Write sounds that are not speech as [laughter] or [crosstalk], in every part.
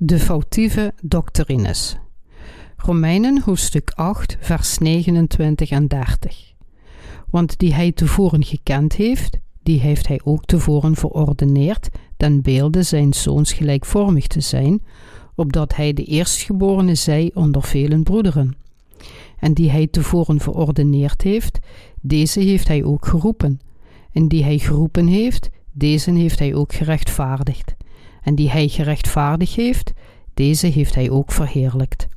De foutieve doctrines. Romeinen hoofdstuk 8, vers 29 en 30. Want die hij tevoren gekend heeft, die heeft hij ook tevoren verordeneerd, ten beelde zijn zoons gelijkvormig te zijn, opdat hij de eerstgeborene zij onder velen broederen. En die hij tevoren verordeneerd heeft, deze heeft hij ook geroepen. En die hij geroepen heeft, deze heeft hij ook gerechtvaardigd en die hij gerechtvaardigd heeft, deze heeft hij ook verheerlijkt.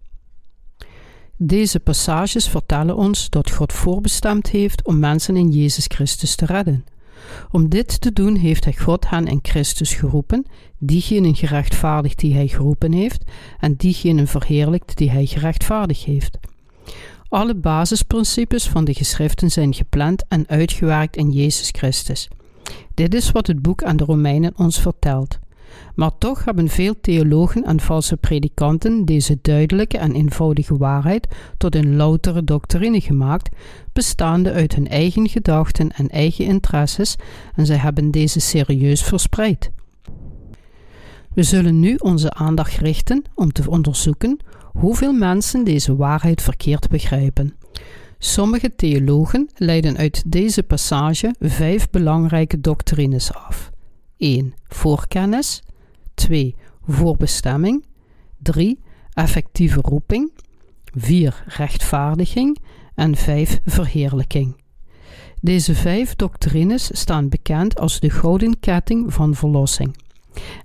Deze passages vertellen ons dat God voorbestemd heeft om mensen in Jezus Christus te redden. Om dit te doen heeft hij God hen in Christus geroepen, diegenen gerechtvaardigd die hij geroepen heeft, en diegenen verheerlijkt die hij gerechtvaardigd heeft. Alle basisprincipes van de geschriften zijn gepland en uitgewerkt in Jezus Christus. Dit is wat het boek aan de Romeinen ons vertelt. Maar toch hebben veel theologen en valse predikanten deze duidelijke en eenvoudige waarheid tot een loutere doctrine gemaakt, bestaande uit hun eigen gedachten en eigen interesses, en zij hebben deze serieus verspreid. We zullen nu onze aandacht richten om te onderzoeken hoeveel mensen deze waarheid verkeerd begrijpen. Sommige theologen leiden uit deze passage vijf belangrijke doctrines af. 1. Voorkennis 2. Voorbestemming 3. Effectieve roeping 4. Rechtvaardiging en 5. Verheerlijking. Deze vijf doctrines staan bekend als de gouden ketting van verlossing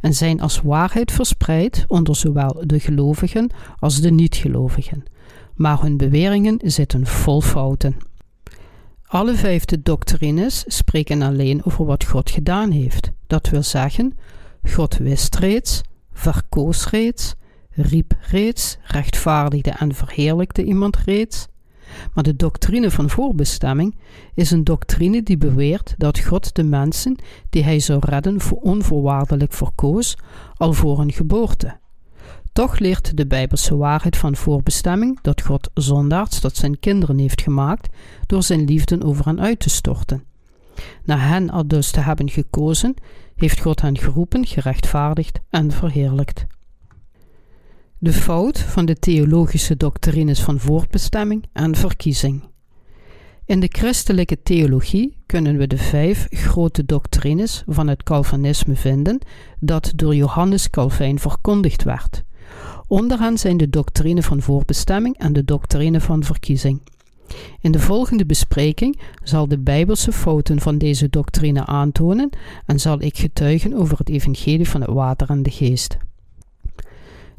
en zijn als waarheid verspreid onder zowel de gelovigen als de niet-gelovigen, maar hun beweringen zitten vol fouten. Alle vijfde doctrines spreken alleen over wat God gedaan heeft. Dat wil zeggen, God wist reeds, verkoos reeds, riep reeds, rechtvaardigde en verheerlijkte iemand reeds. Maar de doctrine van voorbestemming is een doctrine die beweert dat God de mensen die hij zou redden voor onvoorwaardelijk verkoos, al voor hun geboorte. Toch leert de Bijbelse waarheid van voorbestemming dat God zondaars tot zijn kinderen heeft gemaakt door zijn liefde over hen uit te storten. Na hen al dus te hebben gekozen, heeft God hen geroepen, gerechtvaardigd en verheerlijkt. De fout van de theologische doctrines van voortbestemming en verkiezing. In de christelijke theologie kunnen we de vijf grote doctrines van het Calvinisme vinden dat door Johannes Calvijn verkondigd werd. Onder hen zijn de doctrine van voorbestemming en de doctrine van verkiezing. In de volgende bespreking zal de bijbelse fouten van deze doctrine aantonen en zal ik getuigen over het evangelie van het water en de geest.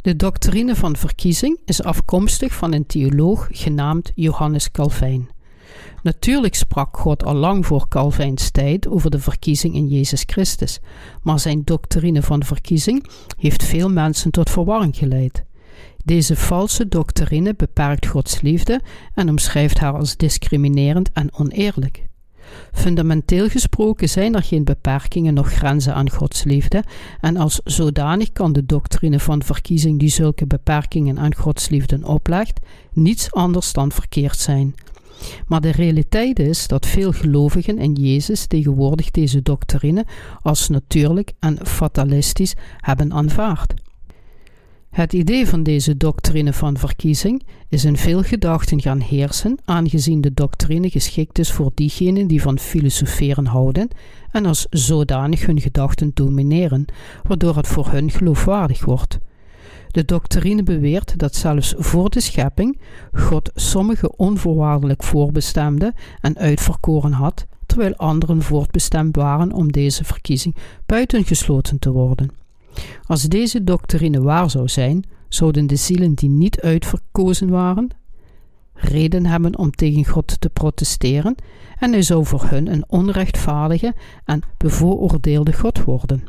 De doctrine van verkiezing is afkomstig van een theoloog genaamd Johannes Calvijn. Natuurlijk sprak God al lang voor Calvijns tijd over de verkiezing in Jezus Christus, maar zijn doctrine van verkiezing heeft veel mensen tot verwarring geleid. Deze valse doctrine beperkt Gods liefde en omschrijft haar als discriminerend en oneerlijk. Fundamenteel gesproken zijn er geen beperkingen noch grenzen aan Gods liefde, en als zodanig kan de doctrine van verkiezing die zulke beperkingen aan Gods liefde oplegt, niets anders dan verkeerd zijn. Maar de realiteit is dat veel gelovigen in Jezus tegenwoordig deze doctrine als natuurlijk en fatalistisch hebben aanvaard. Het idee van deze doctrine van verkiezing is in veel gedachten gaan heersen, aangezien de doctrine geschikt is voor diegenen die van filosoferen houden en als zodanig hun gedachten domineren, waardoor het voor hun geloofwaardig wordt. De doctrine beweert dat zelfs voor de schepping God sommige onvoorwaardelijk voorbestemde en uitverkoren had, terwijl anderen voortbestemd waren om deze verkiezing buitengesloten te worden. Als deze doctrine waar zou zijn, zouden de zielen die niet uitverkozen waren, reden hebben om tegen God te protesteren en hij zou voor hun een onrechtvaardige en bevooroordeelde God worden.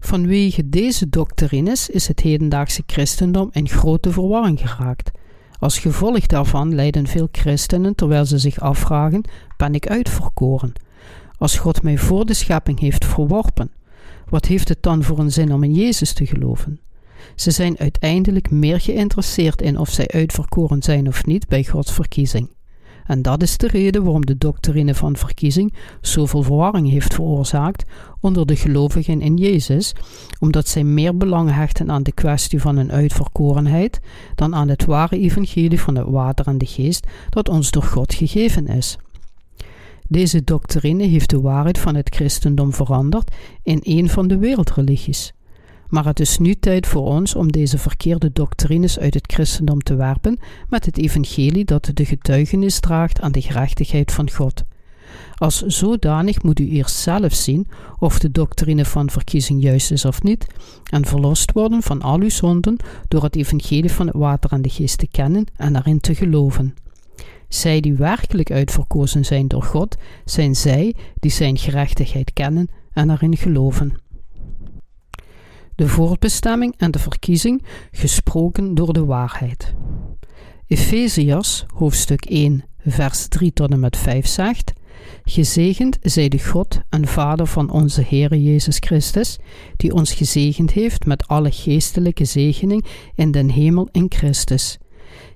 Vanwege deze doctrines is het hedendaagse christendom in grote verwarring geraakt. Als gevolg daarvan lijden veel christenen terwijl ze zich afvragen: ben ik uitverkoren? Als God mij voor de schepping heeft verworpen, wat heeft het dan voor een zin om in Jezus te geloven? Ze zijn uiteindelijk meer geïnteresseerd in of zij uitverkoren zijn of niet bij Gods verkiezing. En dat is de reden waarom de doctrine van verkiezing zoveel verwarring heeft veroorzaakt onder de gelovigen in Jezus, omdat zij meer belang hechten aan de kwestie van hun uitverkorenheid dan aan het ware evangelie van het water en de geest dat ons door God gegeven is. Deze doctrine heeft de waarheid van het christendom veranderd in een van de wereldreligies. Maar het is nu tijd voor ons om deze verkeerde doctrines uit het christendom te werpen met het evangelie dat de getuigenis draagt aan de gerechtigheid van God. Als zodanig moet u eerst zelf zien of de doctrine van verkiezing juist is of niet, en verlost worden van al uw zonden door het evangelie van het water en de geest te kennen en erin te geloven. Zij die werkelijk uitverkozen zijn door God, zijn zij die zijn gerechtigheid kennen en erin geloven. De voortbestemming en de verkiezing gesproken door de waarheid. Efeziërs hoofdstuk 1 vers 3 tot en met 5 zegt: Gezegend zij de God en Vader van onze Heere Jezus Christus, die ons gezegend heeft met alle geestelijke zegening in den hemel in Christus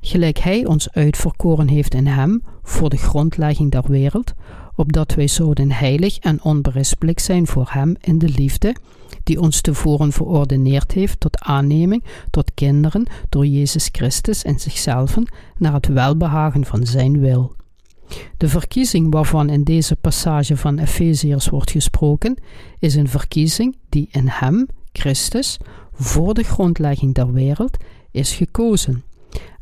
gelijk Hij ons uitverkoren heeft in Hem voor de grondlegging der wereld, opdat wij zouden heilig en onberispelijk zijn voor Hem in de liefde, die ons tevoren verordeneerd heeft tot aanneming tot kinderen door Jezus Christus in zichzelf naar het welbehagen van Zijn wil. De verkiezing waarvan in deze passage van Efeziërs wordt gesproken, is een verkiezing die in Hem, Christus, voor de grondlegging der wereld is gekozen.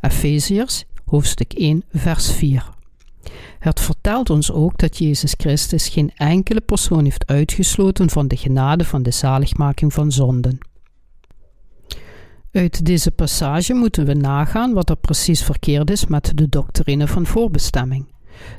Efeziërs hoofdstuk 1 vers 4. Het vertelt ons ook dat Jezus Christus geen enkele persoon heeft uitgesloten van de genade van de zaligmaking van zonden. Uit deze passage moeten we nagaan wat er precies verkeerd is met de doctrine van voorbestemming.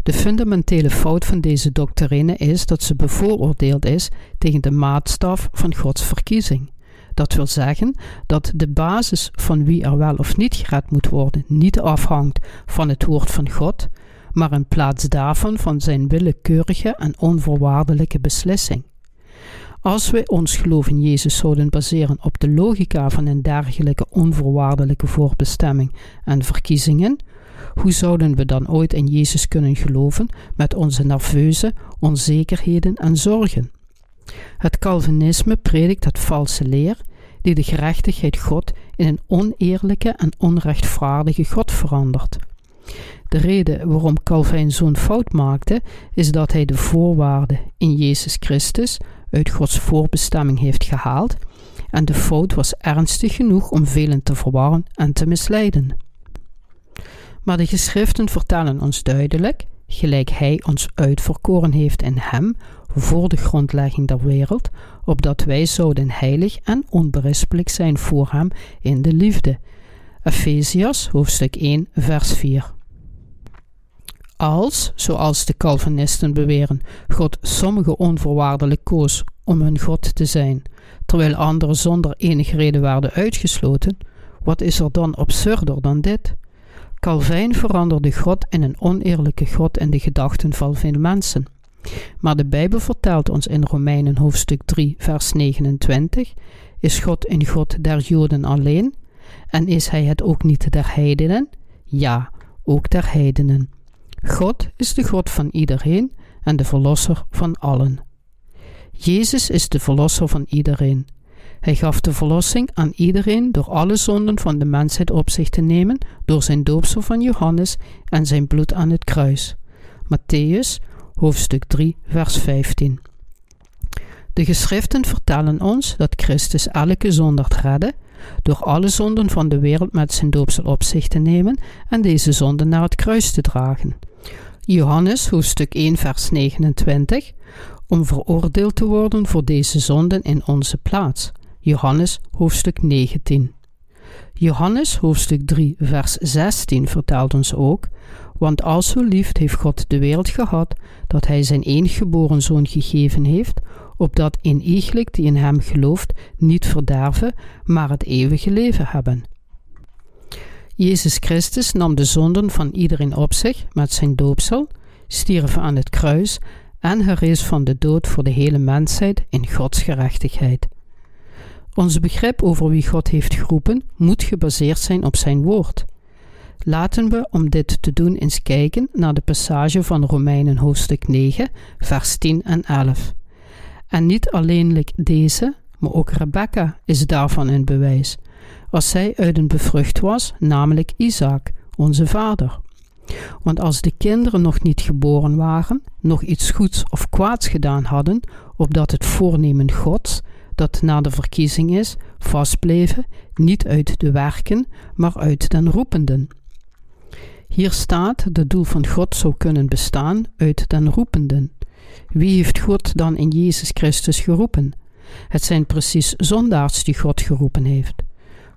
De fundamentele fout van deze doctrine is dat ze bevooroordeeld is tegen de maatstaf van Gods verkiezing. Dat wil zeggen dat de basis van wie er wel of niet gered moet worden niet afhangt van het woord van God, maar in plaats daarvan van zijn willekeurige en onvoorwaardelijke beslissing. Als wij ons geloof in Jezus zouden baseren op de logica van een dergelijke onvoorwaardelijke voorbestemming en verkiezingen, hoe zouden we dan ooit in Jezus kunnen geloven met onze nerveuze onzekerheden en zorgen? Het Calvinisme predikt het valse leer die de gerechtigheid God in een oneerlijke en onrechtvaardige God verandert. De reden waarom Calvijn zo'n fout maakte, is dat hij de voorwaarden in Jezus Christus uit Gods voorbestemming heeft gehaald, en de fout was ernstig genoeg om velen te verwarren en te misleiden. Maar de geschriften vertellen ons duidelijk, gelijk Hij ons uitverkoren heeft in Hem voor de grondlegging der wereld, opdat wij zouden heilig en onberispelijk zijn voor Hem in de liefde. Efeziërs hoofdstuk 1 vers 4 Als, zoals de Calvinisten beweren, God sommige onvoorwaardelijk koos om hun God te zijn, terwijl anderen zonder enige reden werden uitgesloten, wat is er dan absurder dan dit? Calvijn veranderde God in een oneerlijke God in de gedachten van veel mensen. Maar de Bijbel vertelt ons in Romeinen hoofdstuk 3, vers 29: Is God een God der Joden alleen? En is Hij het ook niet der heidenen? Ja, ook der heidenen. God is de God van iedereen en de Verlosser van allen. Jezus is de Verlosser van iedereen. Hij gaf de verlossing aan iedereen door alle zonden van de mensheid op zich te nemen door zijn doopsel van Johannes en zijn bloed aan het kruis. Matthäus hoofdstuk 3 vers 15. De geschriften vertellen ons dat Christus elke zondag redde door alle zonden van de wereld met zijn doopsel op zich te nemen en deze zonden naar het kruis te dragen. Johannes hoofdstuk 1 vers 29 om veroordeeld te worden voor deze zonden in onze plaats. Johannes hoofdstuk 19. Johannes hoofdstuk 3 vers 16 vertelt ons ook, want als zo lief heeft God de wereld gehad, dat hij zijn enige zoon gegeven heeft, opdat een iegelijk die in hem gelooft niet verderven, maar het eeuwige leven hebben. Jezus Christus nam de zonden van iedereen op zich met zijn doopsel, stierf aan het kruis en herrees van de dood voor de hele mensheid in Gods gerechtigheid. Ons begrip over wie God heeft geroepen moet gebaseerd zijn op zijn woord. Laten we om dit te doen eens kijken naar de passage van Romeinen hoofdstuk 9, vers 10 en 11. En niet alleenlijk deze, maar ook Rebecca is daarvan een bewijs, als zij uit een bevrucht was, namelijk Isaac, onze vader. Want als de kinderen nog niet geboren waren, nog iets goeds of kwaads gedaan hadden, opdat het voornemen Gods, dat na de verkiezing is, vastbleven, niet uit de werken, maar uit den roependen. Hier staat, het doel van God zou kunnen bestaan uit den roependen. Wie heeft God dan in Jezus Christus geroepen? Het zijn precies zondaars die God geroepen heeft.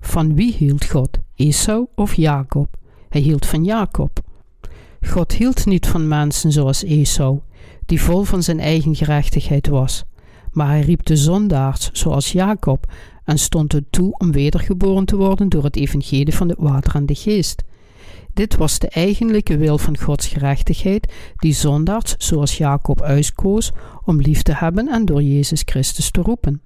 Van wie hield God? Esau of Jacob? Hij hield van Jacob. God hield niet van mensen zoals Esau, die vol van zijn eigen gerechtigheid was, maar hij riep de zondaars zoals Jacob en stond het toe om wedergeboren te worden door het evangelie van het water en de geest. Dit was de eigenlijke wil van Gods gerechtigheid, die zondaars zoals Jacob uitkoos om lief te hebben en door Jezus Christus te roepen.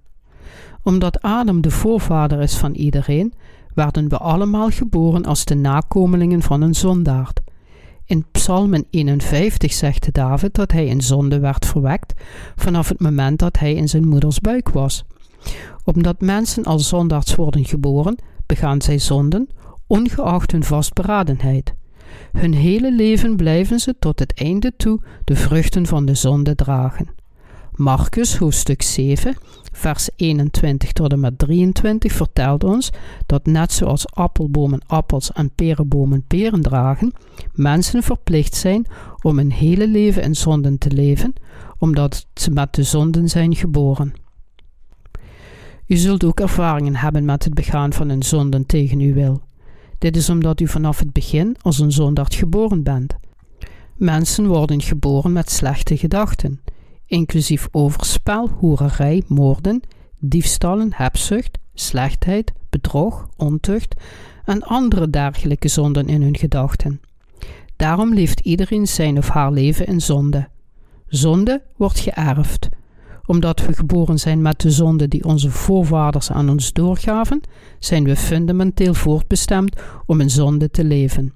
Omdat Adam de voorvader is van iedereen, werden we allemaal geboren als de nakomelingen van een zondaard. In Psalmen 51 zegt David dat hij in zonde werd verwekt vanaf het moment dat hij in zijn moeders buik was. Omdat mensen als zondaards worden geboren, begaan zij zonden, ongeacht hun vastberadenheid. Hun hele leven blijven ze tot het einde toe de vruchten van de zonde dragen. Marcus hoofdstuk 7, vers 21 tot en met 23 vertelt ons dat net zoals appelbomen appels en perenbomen peren dragen, mensen verplicht zijn om een hele leven in zonden te leven, omdat ze met de zonden zijn geboren. U zult ook ervaringen hebben met het begaan van een zonden tegen uw wil. Dit is omdat u vanaf het begin als een zondaard geboren bent. Mensen worden geboren met slechte gedachten inclusief overspel, hoererij, moorden, diefstallen, hebzucht, slechtheid, bedrog, ontucht en andere dergelijke zonden in hun gedachten. Daarom leeft iedereen zijn of haar leven in zonde. Zonde wordt geërfd. Omdat we geboren zijn met de zonde die onze voorvaders aan ons doorgaven, zijn we fundamenteel voortbestemd om in zonde te leven.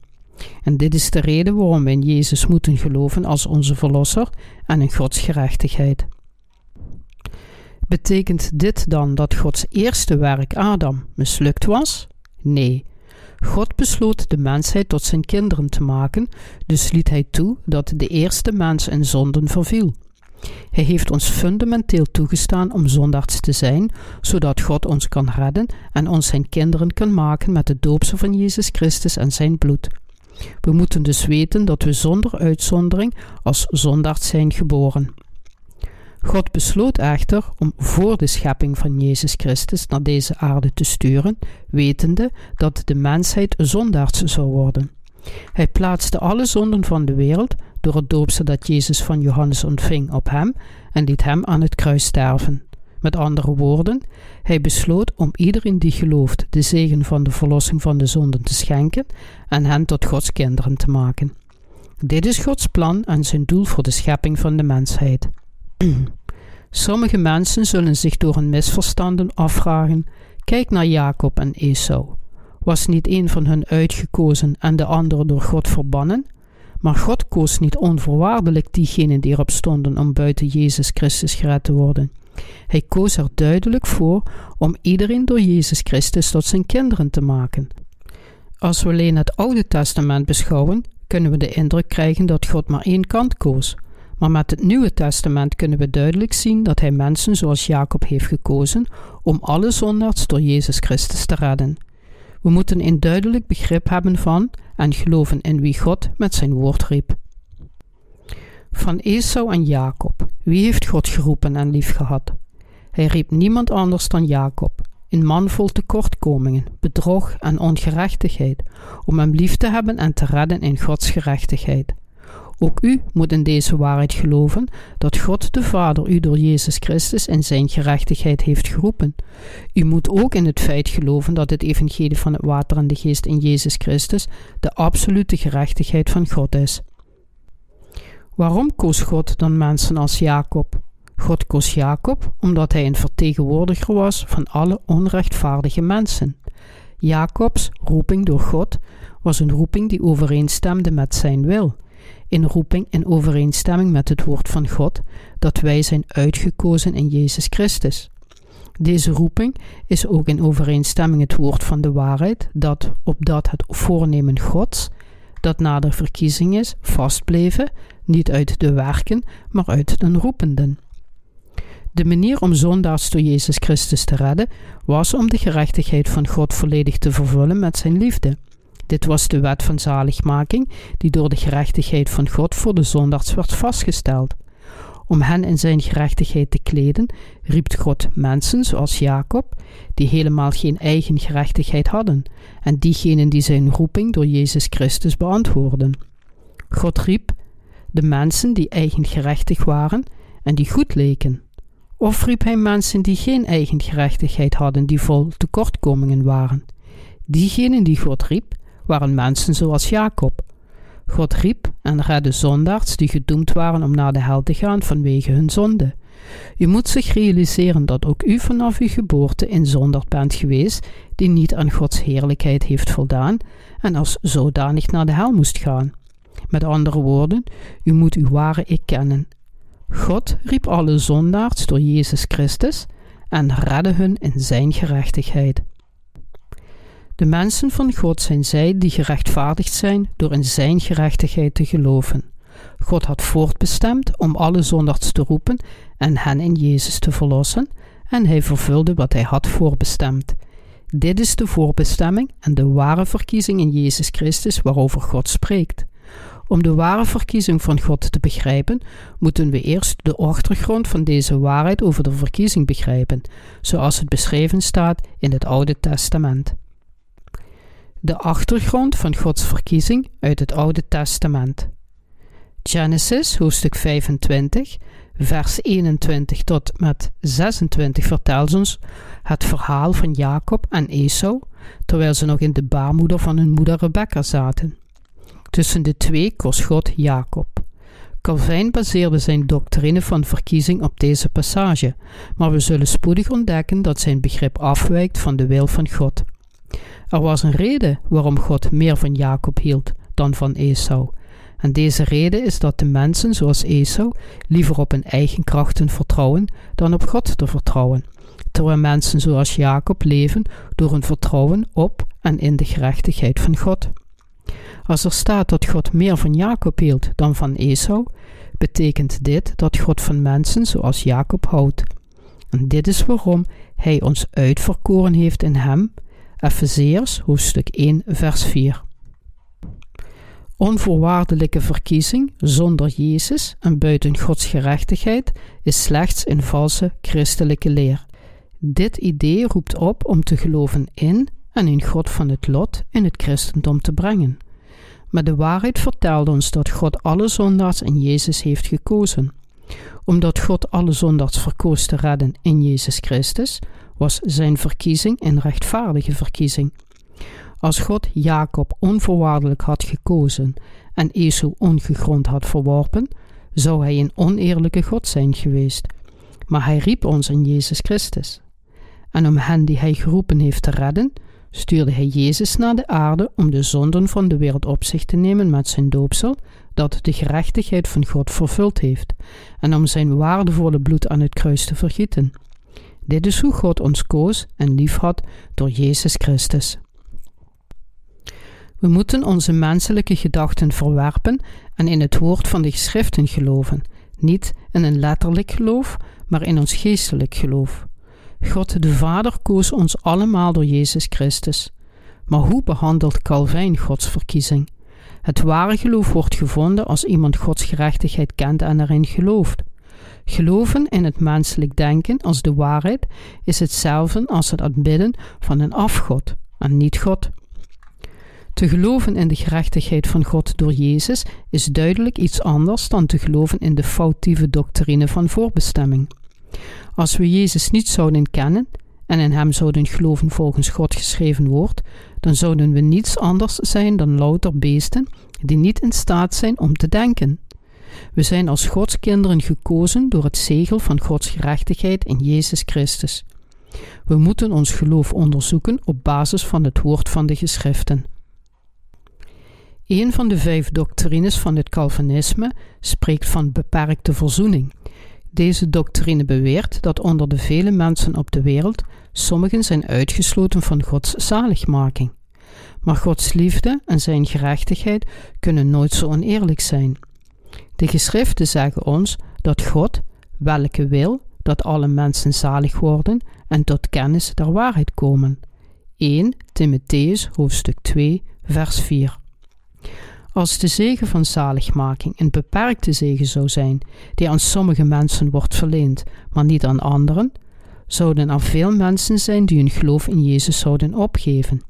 En dit is de reden waarom we in Jezus moeten geloven als onze Verlosser en in Gods gerechtigheid. Betekent dit dan dat Gods eerste werk Adam mislukt was? Nee. God besloot de mensheid tot zijn kinderen te maken, dus liet hij toe dat de eerste mens in zonden verviel. Hij heeft ons fundamenteel toegestaan om zondaards te zijn, zodat God ons kan redden en ons zijn kinderen kan maken met de doopsel van Jezus Christus en zijn bloed. We moeten dus weten dat we zonder uitzondering als zondaard zijn geboren. God besloot echter om voor de schepping van Jezus Christus naar deze aarde te sturen, wetende dat de mensheid zondaards zou worden. Hij plaatste alle zonden van de wereld door het doopsel dat Jezus van Johannes ontving op hem en liet hem aan het kruis sterven. Met andere woorden, hij besloot om iedereen die gelooft de zegen van de verlossing van de zonden te schenken en hen tot Gods kinderen te maken. Dit is Gods plan en zijn doel voor de schepping van de mensheid. [clears throat] Sommige mensen zullen zich door hun misverstanden afvragen: kijk naar Jacob en Esau. Was niet een van hen uitgekozen en de andere door God verbannen? Maar God koos niet onvoorwaardelijk diegenen die erop stonden om buiten Jezus Christus gered te worden. Hij koos er duidelijk voor om iedereen door Jezus Christus tot zijn kinderen te maken. Als we alleen het Oude Testament beschouwen, kunnen we de indruk krijgen dat God maar één kant koos. Maar met het Nieuwe Testament kunnen we duidelijk zien dat hij mensen zoals Jacob heeft gekozen om alle zondaars door Jezus Christus te redden. We moeten een duidelijk begrip hebben van en geloven in wie God met zijn woord riep. Van Esau en Jacob. Wie heeft God geroepen en liefgehad? Hij riep niemand anders dan Jacob, een man vol tekortkomingen, bedrog en ongerechtigheid, om hem lief te hebben en te redden in Gods gerechtigheid. Ook u moet in deze waarheid geloven dat God de Vader u door Jezus Christus in zijn gerechtigheid heeft geroepen. U moet ook in het feit geloven dat het evangelie van het water en de geest in Jezus Christus de absolute gerechtigheid van God is. Waarom koos God dan mensen als Jacob? God koos Jacob omdat hij een vertegenwoordiger was van alle onrechtvaardige mensen. Jacobs roeping door God was een roeping die overeenstemde met zijn wil. Een roeping in overeenstemming met het woord van God, dat wij zijn uitgekozen in Jezus Christus. Deze roeping is ook in overeenstemming het woord van de waarheid, dat opdat het voornemen Gods, dat na de verkiezing is, vastbleven, niet uit de werken, maar uit den roependen. De manier om zondaars door Jezus Christus te redden was om de gerechtigheid van God volledig te vervullen met zijn liefde. Dit was de wet van zaligmaking die door de gerechtigheid van God voor de zondaars werd vastgesteld. Om hen in zijn gerechtigheid te kleden, riep God mensen zoals Jacob, die helemaal geen eigen gerechtigheid hadden, en diegenen die zijn roeping door Jezus Christus beantwoordden. God riep de mensen die eigen gerechtig waren en die goed leken. Of riep hij mensen die geen eigen gerechtigheid hadden, die vol tekortkomingen waren. Diegenen die God riep, waren mensen zoals Jacob. God riep en redde zondaars die gedoemd waren om naar de hel te gaan vanwege hun zonde. U moet zich realiseren dat ook u vanaf uw geboorte in zondaard bent geweest, die niet aan Gods heerlijkheid heeft voldaan en als zodanig naar de hel moest gaan. Met andere woorden, u moet uw ware ik kennen. God riep alle zondaars door Jezus Christus en redde hun in zijn gerechtigheid. De mensen van God zijn zij die gerechtvaardigd zijn door in zijn gerechtigheid te geloven. God had voortbestemd om alle zondaars te roepen en hen in Jezus te verlossen, en hij vervulde wat hij had voorbestemd. Dit is de voorbestemming en de ware verkiezing in Jezus Christus waarover God spreekt. Om de ware verkiezing van God te begrijpen, moeten we eerst de achtergrond van deze waarheid over de verkiezing begrijpen, zoals het beschreven staat in het Oude Testament. De achtergrond van Gods verkiezing uit het Oude Testament. Genesis, hoofdstuk 25, vers 21 tot met 26 vertelt ons het verhaal van Jacob en Esau, terwijl ze nog in de baarmoeder van hun moeder Rebecca zaten. Tussen de twee koos God Jacob. Calvijn baseerde zijn doctrine van verkiezing op deze passage, maar we zullen spoedig ontdekken dat zijn begrip afwijkt van de wil van God. Er was een reden waarom God meer van Jacob hield dan van Esau. En deze reden is dat de mensen zoals Esau liever op hun eigen krachten vertrouwen dan op God te vertrouwen, terwijl mensen zoals Jacob leven door hun vertrouwen op en in de gerechtigheid van God. Als er staat dat God meer van Jacob hield dan van Esau, betekent dit dat God van mensen zoals Jacob houdt. En dit is waarom hij ons uitverkoren heeft in hem Efezeërs hoofdstuk 1 vers 4. Onvoorwaardelijke verkiezing zonder Jezus en buiten Gods gerechtigheid is slechts een valse christelijke leer. Dit idee roept op om te geloven in en in God van het lot in het christendom te brengen. Maar de waarheid vertelt ons dat God alle zondaars in Jezus heeft gekozen. Omdat God alle zondaars verkoos te redden in Jezus Christus, was zijn verkiezing een rechtvaardige verkiezing. Als God Jacob onvoorwaardelijk had gekozen en Esau ongegrond had verworpen, zou hij een oneerlijke God zijn geweest. Maar hij riep ons in Jezus Christus. En om hen die hij geroepen heeft te redden, stuurde hij Jezus naar de aarde om de zonden van de wereld op zich te nemen met zijn doopsel, dat de gerechtigheid van God vervuld heeft, en om zijn waardevolle bloed aan het kruis te vergieten. Dit is hoe God ons koos en liefhad door Jezus Christus. We moeten onze menselijke gedachten verwerpen en in het woord van de geschriften geloven, niet in een letterlijk geloof, maar in ons geestelijk geloof. God de Vader koos ons allemaal door Jezus Christus. Maar hoe behandelt Calvijn Gods verkiezing? Het ware geloof wordt gevonden als iemand Gods gerechtigheid kent en erin gelooft. Geloven in het menselijk denken als de waarheid is hetzelfde als het aanbidden van een afgod en niet God. Te geloven in de gerechtigheid van God door Jezus is duidelijk iets anders dan te geloven in de foutieve doctrine van voorbestemming. Als we Jezus niet zouden kennen en in Hem zouden geloven volgens God geschreven woord, dan zouden we niets anders zijn dan louter beesten die niet in staat zijn om te denken. We zijn als Gods kinderen gekozen door het zegel van Gods gerechtigheid in Jezus Christus. We moeten ons geloof onderzoeken op basis van het woord van de geschriften. Een van de vijf doctrines van het Calvinisme spreekt van beperkte verzoening. Deze doctrine beweert dat onder de vele mensen op de wereld sommigen zijn uitgesloten van Gods zaligmaking. Maar Gods liefde en zijn gerechtigheid kunnen nooit zo oneerlijk zijn. De geschriften zeggen ons dat God, welke wil dat alle mensen zalig worden en tot kennis der waarheid komen. 1 Timotheus hoofdstuk 2 vers 4 Als de zegen van zaligmaking een beperkte zegen zou zijn, die aan sommige mensen wordt verleend, maar niet aan anderen, zouden er veel mensen zijn die hun geloof in Jezus zouden opgeven.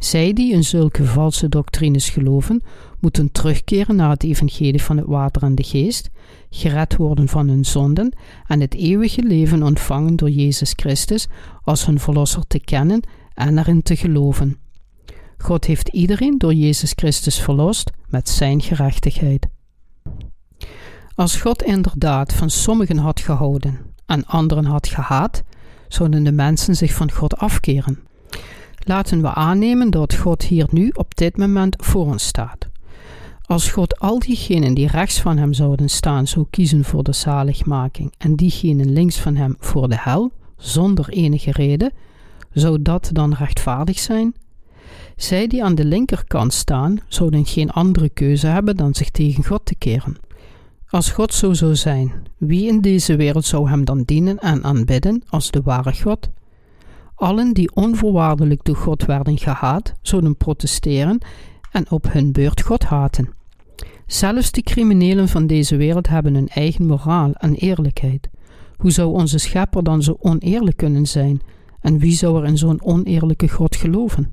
Zij die in zulke valse doctrines geloven, moeten terugkeren naar het evangelie van het water en de geest, gered worden van hun zonden en het eeuwige leven ontvangen door Jezus Christus als hun verlosser te kennen en erin te geloven. God heeft iedereen door Jezus Christus verlost met zijn gerechtigheid. Als God inderdaad van sommigen had gehouden en anderen had gehaat, zouden de mensen zich van God afkeren. Laten we aannemen dat God hier nu op dit moment voor ons staat. Als God al diegenen die rechts van hem zouden staan zou kiezen voor de zaligmaking en diegenen links van hem voor de hel, zonder enige reden, zou dat dan rechtvaardig zijn? Zij die aan de linkerkant staan, zouden geen andere keuze hebben dan zich tegen God te keren. Als God zo zou zijn, wie in deze wereld zou hem dan dienen en aanbidden als de ware God? Allen die onvoorwaardelijk door God werden gehaat, zouden protesteren en op hun beurt God haten. Zelfs de criminelen van deze wereld hebben hun eigen moraal en eerlijkheid. Hoe zou onze schepper dan zo oneerlijk kunnen zijn? En wie zou er in zo'n oneerlijke God geloven?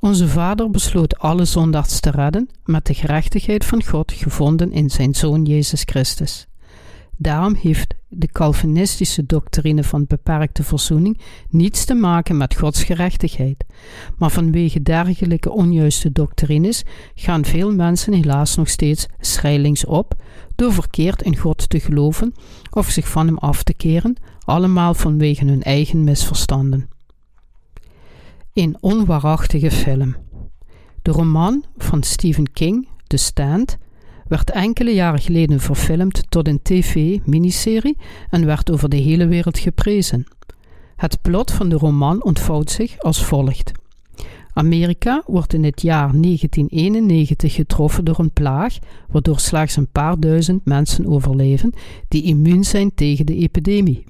Onze Vader besloot alle zondags te redden met de gerechtigheid van God gevonden in zijn Zoon Jezus Christus. Daarom heeft de Calvinistische doctrine van beperkte verzoening niets te maken met Gods gerechtigheid. Maar vanwege dergelijke onjuiste doctrines gaan veel mensen helaas nog steeds schrijlings op door verkeerd in God te geloven of zich van hem af te keren, allemaal vanwege hun eigen misverstanden. Een onwaarachtige film. De roman van Stephen King, The Stand, werd enkele jaren geleden verfilmd tot een tv-miniserie en werd over de hele wereld geprezen. Het plot van de roman ontvouwt zich als volgt. Amerika wordt in het jaar 1991 getroffen door een plaag, waardoor slechts een paar duizend mensen overleven die immuun zijn tegen de epidemie.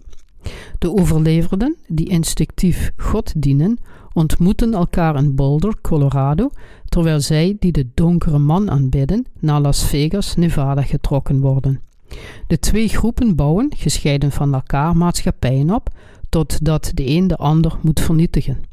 De overleverden, die instinctief God dienen, ontmoeten elkaar in Boulder, Colorado, terwijl zij, die de donkere man aanbidden, naar Las Vegas, Nevada getrokken worden. De twee groepen bouwen, gescheiden van elkaar, maatschappijen op, totdat de een de ander moet vernietigen.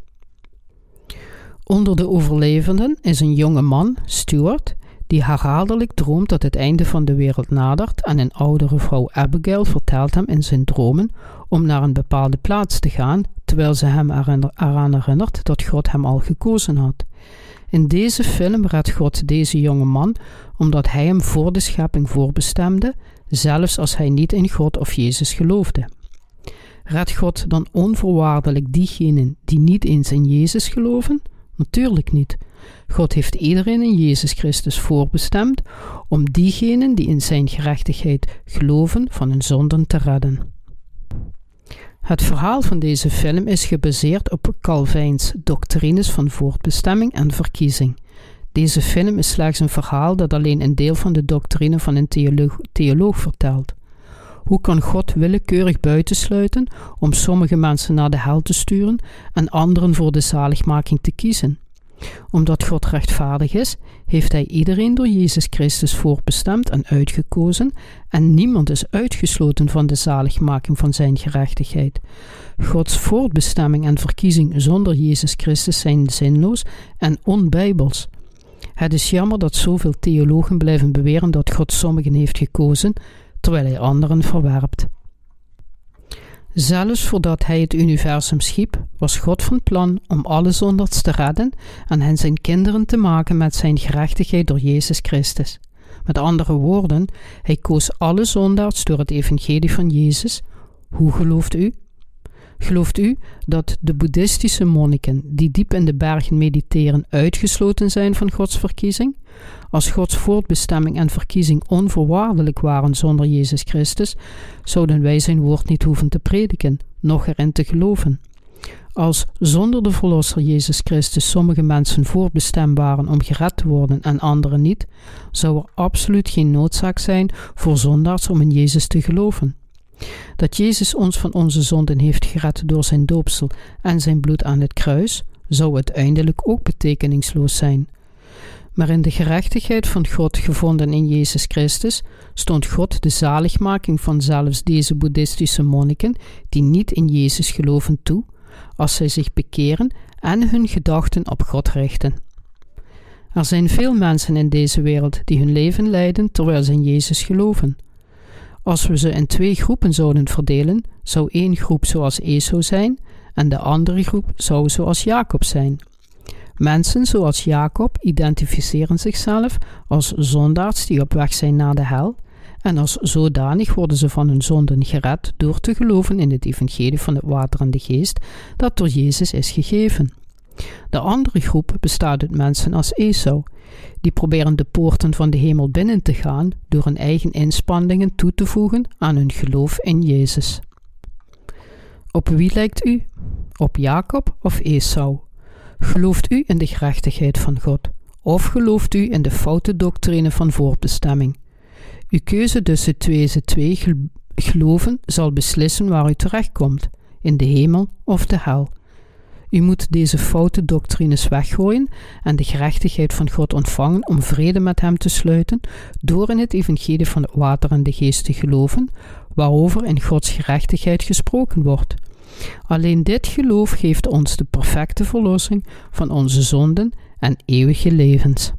Onder de overlevenden is een jonge man, Stuart, die herhaaldelijk droomt dat het einde van de wereld nadert en een oudere vrouw Abigail vertelt hem in zijn dromen om naar een bepaalde plaats te gaan, terwijl ze hem eraan herinnert dat God hem al gekozen had. In deze film redt God deze jonge man omdat hij hem voor de schepping voorbestemde, zelfs als hij niet in God of Jezus geloofde. Redt God dan onvoorwaardelijk diegenen die niet eens in Jezus geloven? Natuurlijk niet. God heeft iedereen in Jezus Christus voorbestemd om diegenen die in zijn gerechtigheid geloven van hun zonden te redden. Het verhaal van deze film is gebaseerd op Calvijns doctrines van voortbestemming en verkiezing. Deze film is slechts een verhaal dat alleen een deel van de doctrine van een theoloog, theoloog vertelt. Hoe kan God willekeurig buitensluiten om sommige mensen naar de hel te sturen en anderen voor de zaligmaking te kiezen? Omdat God rechtvaardig is, heeft Hij iedereen door Jezus Christus voorbestemd en uitgekozen, en niemand is uitgesloten van de zaligmaking van Zijn gerechtigheid. Gods voortbestemming en verkiezing zonder Jezus Christus zijn zinloos en onbijbels. Het is jammer dat zoveel theologen blijven beweren dat God sommigen heeft gekozen, terwijl Hij anderen verwerpt. Zelfs voordat hij het universum schiep, was God van plan om alle zondaars te redden en hen zijn kinderen te maken met zijn gerechtigheid door Jezus Christus. Met andere woorden, hij koos alle zondaars door het evangelie van Jezus. Hoe gelooft u? Gelooft u dat de boeddhistische monniken die diep in de bergen mediteren uitgesloten zijn van Gods verkiezing? Als Gods voortbestemming en verkiezing onvoorwaardelijk waren zonder Jezus Christus, zouden wij zijn woord niet hoeven te prediken, noch erin te geloven. Als zonder de Verlosser Jezus Christus sommige mensen voorbestemd waren om gered te worden en anderen niet, zou er absoluut geen noodzaak zijn voor zondaars om in Jezus te geloven. Dat Jezus ons van onze zonden heeft gered door zijn doopsel en zijn bloed aan het kruis, zou uiteindelijk ook betekenisloos zijn. Maar in de gerechtigheid van God gevonden in Jezus Christus stond God de zaligmaking van zelfs deze boeddhistische monniken die niet in Jezus geloven toe, als zij zich bekeren en hun gedachten op God richten. Er zijn veel mensen in deze wereld die hun leven leiden terwijl ze in Jezus geloven. Als we ze in twee groepen zouden verdelen, zou één groep zoals Esau zijn en de andere groep zou zoals Jacob zijn. Mensen zoals Jacob identificeren zichzelf als zondaars die op weg zijn naar de hel, en als zodanig worden ze van hun zonden gered door te geloven in het evangelie van het water en de geest dat door Jezus is gegeven. De andere groep bestaat uit mensen als Esau, die proberen de poorten van de hemel binnen te gaan door hun eigen inspanningen toe te voegen aan hun geloof in Jezus. Op wie lijkt u? Op Jacob of Esau? Gelooft u in de gerechtigheid van God? Of gelooft u in de foute doctrine van voorbestemming? Uw keuze tussen deze twee geloven zal beslissen waar u terechtkomt, in de hemel of de hel. U moet deze foute doctrines weggooien en de gerechtigheid van God ontvangen om vrede met Hem te sluiten door in het evangelie van het water en de geest te geloven, waarover in Gods gerechtigheid gesproken wordt. Alleen dit geloof geeft ons de perfecte verlossing van onze zonden en eeuwige levens.